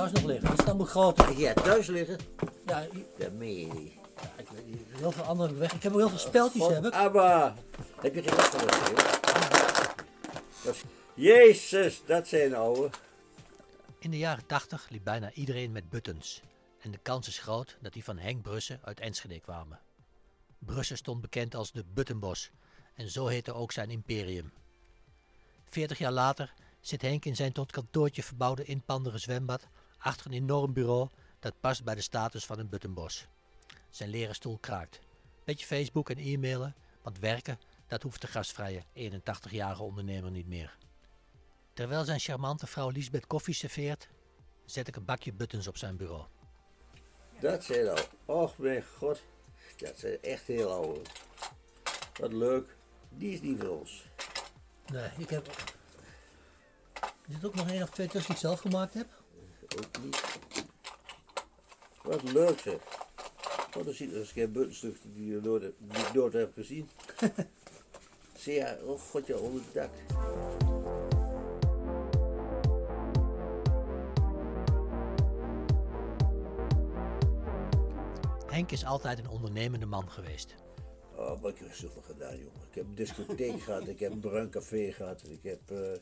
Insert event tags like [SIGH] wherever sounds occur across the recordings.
thuis nog liggen. Dat is dan moet groter. Heb jij thuis liggen? Ja, Dat meen je niet. ja, ik weet niet, heel veel andere weg. Ik heb ook heel veel speltjes heb ik. Aber, heb je geen? Jezus, dat zijn ouwe. In de jaren 80 liep bijna iedereen met buttons. En de kans is groot dat die van Henk Brusse uit Enschede kwamen. Brusse stond bekend als de Buttonbos en zo heette ook zijn imperium. Veertig jaar later zit Henk in zijn tot kantoortje verbouwde inpandere zwembad achter een enorm bureau dat past bij de status van een Buttonbos. Zijn leren stoel kraakt. Beetje Facebook en e-mailen, want werken, dat hoeft de gastvrije 81-jarige ondernemer niet meer. Terwijl zijn charmante vrouw Lisbeth koffie serveert, zet ik een bakje buttons op zijn bureau. Dat zijn ouwe. Och mijn god. Dat zijn echt heel ouwe. Wat leuk. Die is niet voor ons. Nee, ik heb... Er zit ook nog één of twee tussen die ik zelf gemaakt heb. Ook niet. Wat leuk zeg. Wat dan ziet er geen buttenstuk die je nooit, die ik nooit heb gezien. [LAUGHS] Zie je, oh god ja, onder het dak. Henk is altijd een ondernemende man geweest. Oh, maar ik heb zoveel gedaan, jongen. Ik heb een discotheek [LAUGHS] gehad, ik heb een bruin café gehad, ik heb eh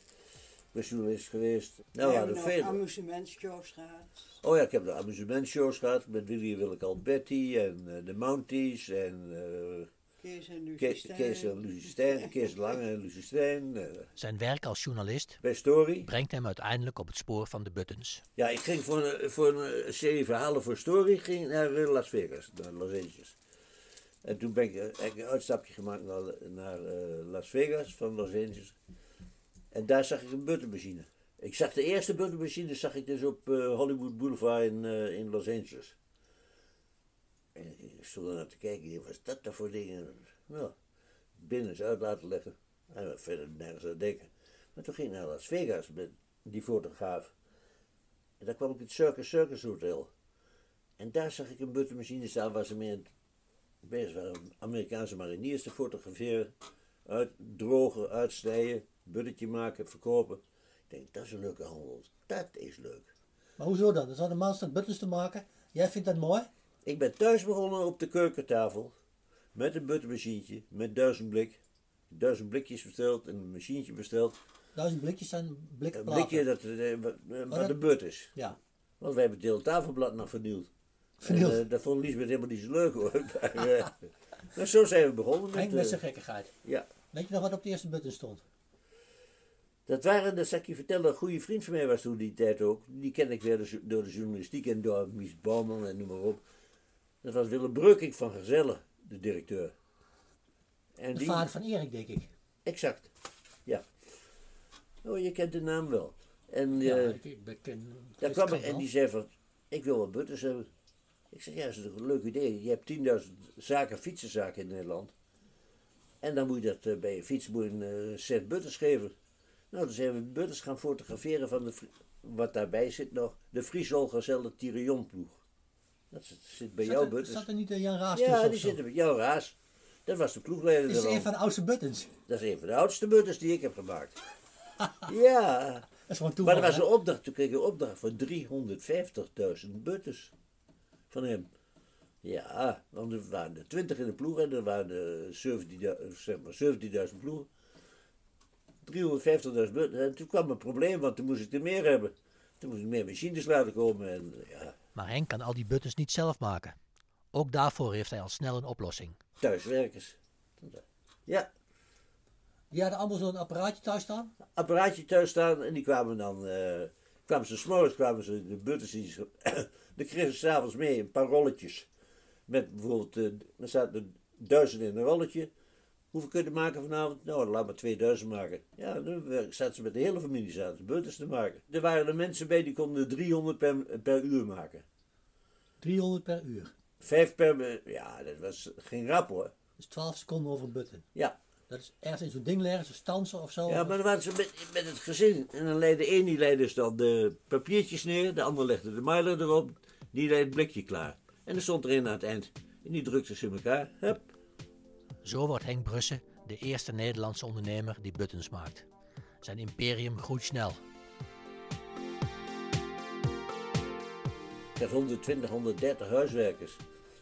ben journalist geweest. Nou, We hadden veel. amusementshows gehad. Oh ja, ik heb de amusementshows gehad met Willy Willeke Alberti en eh, de Mounties en eh, Kees en Lucie Kees, Stijn. Kees en Lucie Stijn, Kees Lange en Lucie Stijn. eh, Zijn werk als journalist bij Story. brengt hem uiteindelijk op het spoor van de buttons. Ja, ik ging voor een, voor een serie verhalen voor Story ging naar Las Vegas, naar Los Angeles. En toen ben ik, heb ik een uitstapje gemaakt naar, naar eh, Las Vegas, van Los Angeles. En daar zag ik een buttermachine. Ik zag de eerste buttermachine zag ik dus op eh, Hollywood Boulevard in, eh, in Los Angeles. En ik stond naar te kijken, wat is dat dan voor dingen? Nou, binnen eens uit laten leggen. En verder nergens aan denken. Maar toen ging ik naar Las Vegas met die fotograaf. En daar kwam ik het Circus Circus Hotel. En daar zag ik een buttermachine staan waar ze mee bezig waren Amerikaanse mariniers te fotograferen. Uitdrogen, uitsnijden, buttetje maken, verkopen. Ik denk, dat is een leuke handel. Dat is leuk. Maar hoezo dan? Er man staat buttons te maken. Jij vindt dat mooi? Ik ben thuis begonnen op de keukentafel. Met een buttermachientje, met duizend blik. Duizend blikjes besteld en een machientje besteld. Duizend blikjes zijn blikken Een blikje dat, eh, wat, eh, de but is. Ja. Want wij hebben het hele tafelblad nog vernield. Vernield. En, eh, dat vond Liesbeth helemaal niet zo leuk hoor. [LAUGHS] maar, eh, [LAUGHS] maar zo zijn we begonnen Henk met... met zijn gekkigheid. ja. Weet je nog wat op de eerste button stond? Dat waren, dat zal ik je vertellen, een goede vriend van mij was toen die tijd ook. Die kende ik weer door de- journalistiek en door Mies Bouwman en noem maar op. Dat was Willem Breukink van Gezellen, de directeur. En De die, vader van Erik, denk ik. Exact, ja. Oh, je kent de naam wel. En Ja, eh, ik, ken... daar kwam ik en die zei van, ik wil wat butters hebben. Ik zeg, ja, dat is een leuk idee. Je hebt 10.000 zaken, fietsenzaken in Nederland. En dan moet je dat eh, bij je fiets moet je een eh, set butters geven. Nou, dan zijn we butters gaan fotograferen van de, wat daarbij zit nog, de Friesol Gazelle Tirion ploeg. Dat zit, zit bij Zat jou er- butters. Zat er niet een Jan Raas Ja, tussen die of zo? zitten bij jou raas. Dat was de ploegleider. Dit is een van de oudste buttons. Dat is een van de oudste butters die ik heb gemaakt. [LAUGHS] ja. Dat is gewoon toeval. Maar er was een opdracht, toen kreeg ik een opdracht voor 350.000 butters van hem. Ja, want er waren er 20 in de ploeg en er waren er 17.000 zeg maar 17.000 ploegen. 350.000 butters. En toen kwam een probleem, want toen moest ik er meer hebben. Toen moest ik meer machines laten komen. En, ja, Maar Henk kan al die buttons niet zelf maken. Ook daarvoor heeft hij al snel een oplossing. thuiswerkers. Ja, Die hadden allemaal zo'n apparaatje thuis staan. apparaatje thuis staan en die kwamen dan, eh, kwamen ze s'morgens, kwamen ze de butters, die ze, [COUGHS] dan kregen ze s'avonds mee een paar rolletjes. Met bijvoorbeeld, eh er zaten er duizend in een rolletje. Hoeveel kun je maken vanavond? Nou, laat maar 2000 maken. Ja, dan zaten ze met de hele familie zaten ze butters te maken. Er waren er mensen bij die konden 300 per, per uur maken. 300 per uur. Vijf per, ja, dat was geen rap hoor. Dus 12 seconden over een button. Ja, Dat is ergens in zo'n ding leggen, zo'n stansen of zo. Ja, maar dan waren ze met, met het gezin. En dan leidde één die leidde dus dan de papiertjes neer, de ander legde de miler erop, die leidde het blikje klaar. En er stond er een aan het eind. En die drukte ze in elkaar. Hup. Zo wordt Henk Brusse de eerste Nederlandse ondernemer die buttons maakt. Zijn imperium groeit snel. Ik had 120, 130 huiswerkers.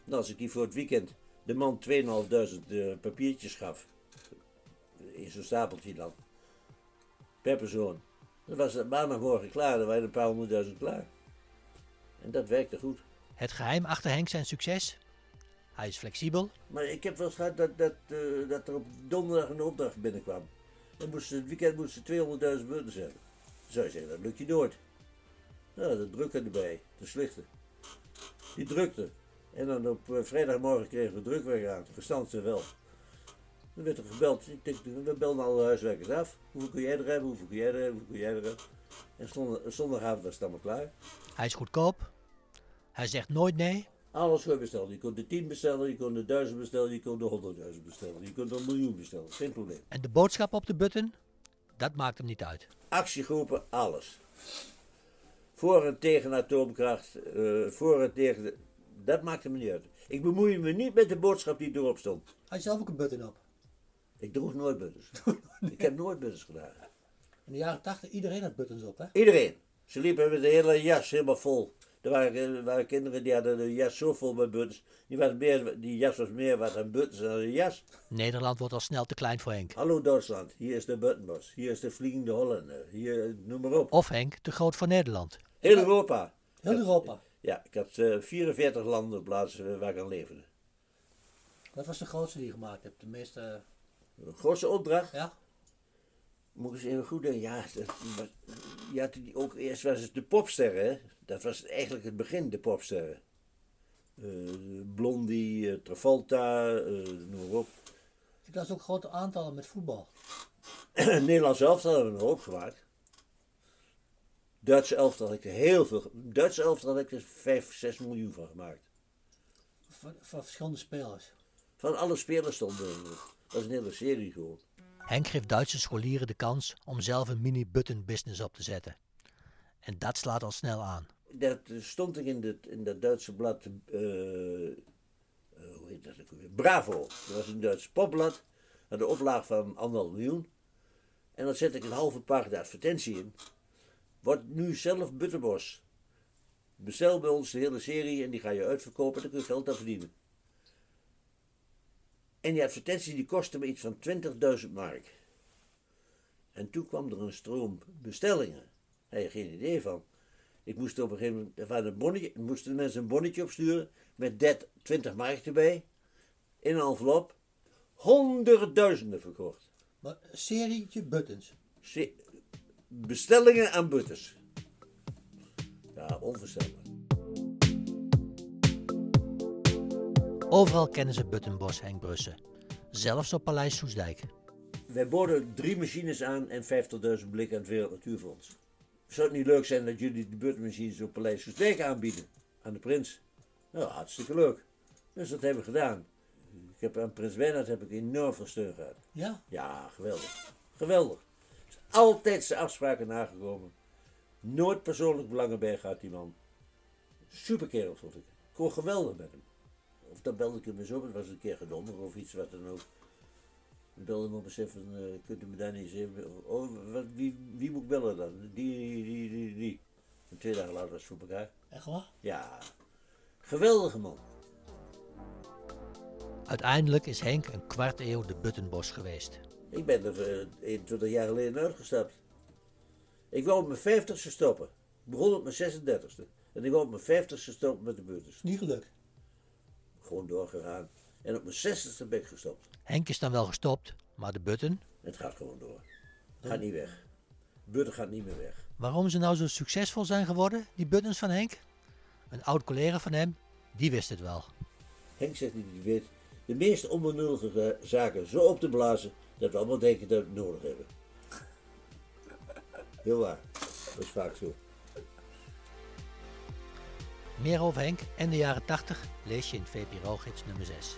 En als ik die voor het weekend de man 2.500 eh, papiertjes gaf, in zo'n stapeltje dan, per persoon, dan was het maandagmorgen klaar, dan waren een paar honderdduizend klaar. En dat werkte goed. Het geheim achter Henk zijn succes? Hij is flexibel, Maar ik heb wel eens gehad dat, dat, eh, dat er op donderdag een opdracht binnenkwam. Dan moesten het weekend moesten 200.000 buttons hebben. Dan zou je zeggen, dat lukt je nooit. Nou, de drukker erbij, de slichten. Die drukte. En dan op eh, vrijdagmorgen kregen we drukwerk aan. Verstand ze wel. Dan werd er gebeld. Ik denk, we belden alle huiswerkers af. Hoeveel kun jij er hebben? Hoeveel kun jij er hebben? Hoeveel kun jij er hebben? En zondag, zondagavond was het allemaal klaar. hij is goedkoop, hij zegt nooit nee Alles gewoon bestellen. Je kon de 10 bestellen, je kon de 1000 bestellen, je kon de 100.000 bestellen. Je kon de miljoen bestellen. Geen probleem. en de boodschap op de button? Dat maakt hem niet uit. actiegroepen, alles. Voor en tegen atoomkracht, eh, voor en tegen. de- dat maakte me niet uit. Ik bemoei me niet met de boodschap die erop stond. Had je zelf ook een button op? Ik droeg nooit buttons. [LAUGHS] Ik heb nooit buttons gedragen. In de jaren 80, iedereen had buttons op, hè? Iedereen. Ze liepen met de hele jas helemaal vol. Er waren, er waren kinderen die hadden de jas zo vol met buttons. Die, was meer, die jas was meer wat aan buttons dan een jas. Nederland wordt al snel te klein voor Henk. Hallo Duitsland, hier is de buttonbos. Hier is de vliegende Hollander. Hier, noem maar op. Of Henk te groot voor Nederland. Heel Europa. Heel Europa. Ja, ik had eh, 44 landen op plaatsen waar ik aan leefde. Wat was de grootste die je gemaakt hebt? De meeste, Een grootste opdracht. ja? Moet ik eens even goed denken. Ja, dat, je had die ook eerst was het de popsterren. Dat was eigenlijk het begin, de popsterren. Eh, Blondie, eh, Travolta, eh, noem maar op. Ik las ook grote aantallen met voetbal. [CLEARS THROAT] Nederlands elftal hebben we nog ook gemaakt. Duitse elftal had ik er heel veel. Duitse elftal had ik er 5, 6 miljoen van gemaakt. Van, van verschillende spelers. Van alle spelers stonden er. Dat was een hele serie gewoon. Henk geeft Duitse scholieren de kans om zelf een mini-button business op te zetten. En dat slaat al snel aan. Dat stond ik in, dit, in dat Duitse blad, eh, eh, hoe heet dat ook weer? Bravo. Dat was een Duits popblad, had een oplaag van anderhalf miljoen. En dan zet ik een halve pagina advertentie in. Word nu zelf Butterbos. Bestel bij ons de hele serie en die ga je uitverkopen, dan kun je geld aan verdienen. En die advertentie die kostte me iets van 20.000 mark. En toen kwam er een stroom bestellingen. Daar had je geen idee van. Ik moest op een gegeven moment, waren een bonnetje, moesten de mensen een bonnetje opsturen met 30, 20 mark erbij. In een envelop. Honderdduizenden verkocht. Maar een serietje buttons. Se- Bestellingen aan butters. Ja, onvoorstelbaar. Overal kennen ze Buttonbos Henk Brussen. Zelfs op Paleis Soesdijk. Wij boden drie machines aan en 50.000 blikken aan het Wereld Natuurfonds. Zou het niet leuk zijn dat jullie de buttermachines op Paleis Soestdijk aanbieden? Aan de prins? Nou, hartstikke leuk. Dus dat hebben we gedaan. Ik heb aan prins Bernhard heb ik enorm veel steun gehad. Ja? Ja, geweldig. Geweldig. Is altijd zijn afspraken nagekomen. Nooit persoonlijk belangen bij gehad, die man. Super kerel, vond ik. Ik kon geweldig met hem. Of dan belde ik hem eens op, het was een keer gedonder of iets wat dan ook. Ik belde hem op en zei van, eh, kunt u me daar niet eens even... Oh, wat, wie, wie moet ik bellen dan? Die, die, die, die, die. En twee dagen later was het voor elkaar. Echt waar? Ja, geweldige man. Uiteindelijk is Henk een kwart eeuw de Buttonbos geweest. Ik ben er eh, 21 jaar geleden uitgestapt. Ik wou op mijn 50ste stoppen. Ik begon op mijn 36ste. En ik wou op mijn 50ste stoppen met de buurters. Niet gelukt. Gewoon doorgegaan. En op mijn 60ste ben ik gestopt. Henk is dan wel gestopt, maar de Button, Het gaat gewoon door. Gaat niet weg. Butter gaat niet meer weg. waarom ze nou zo succesvol zijn geworden, die Buttons van Henk? Een oud collega van hem, die wist het wel. Henk zegt niet dat hij weet de meest onbenullige zaken zo op te blazen dat we allemaal denken dat we het nodig hebben. Heel waar. Dat is vaak zo. Meer over Henk en de jaren 80 lees je in VPRO-gids nummer 6.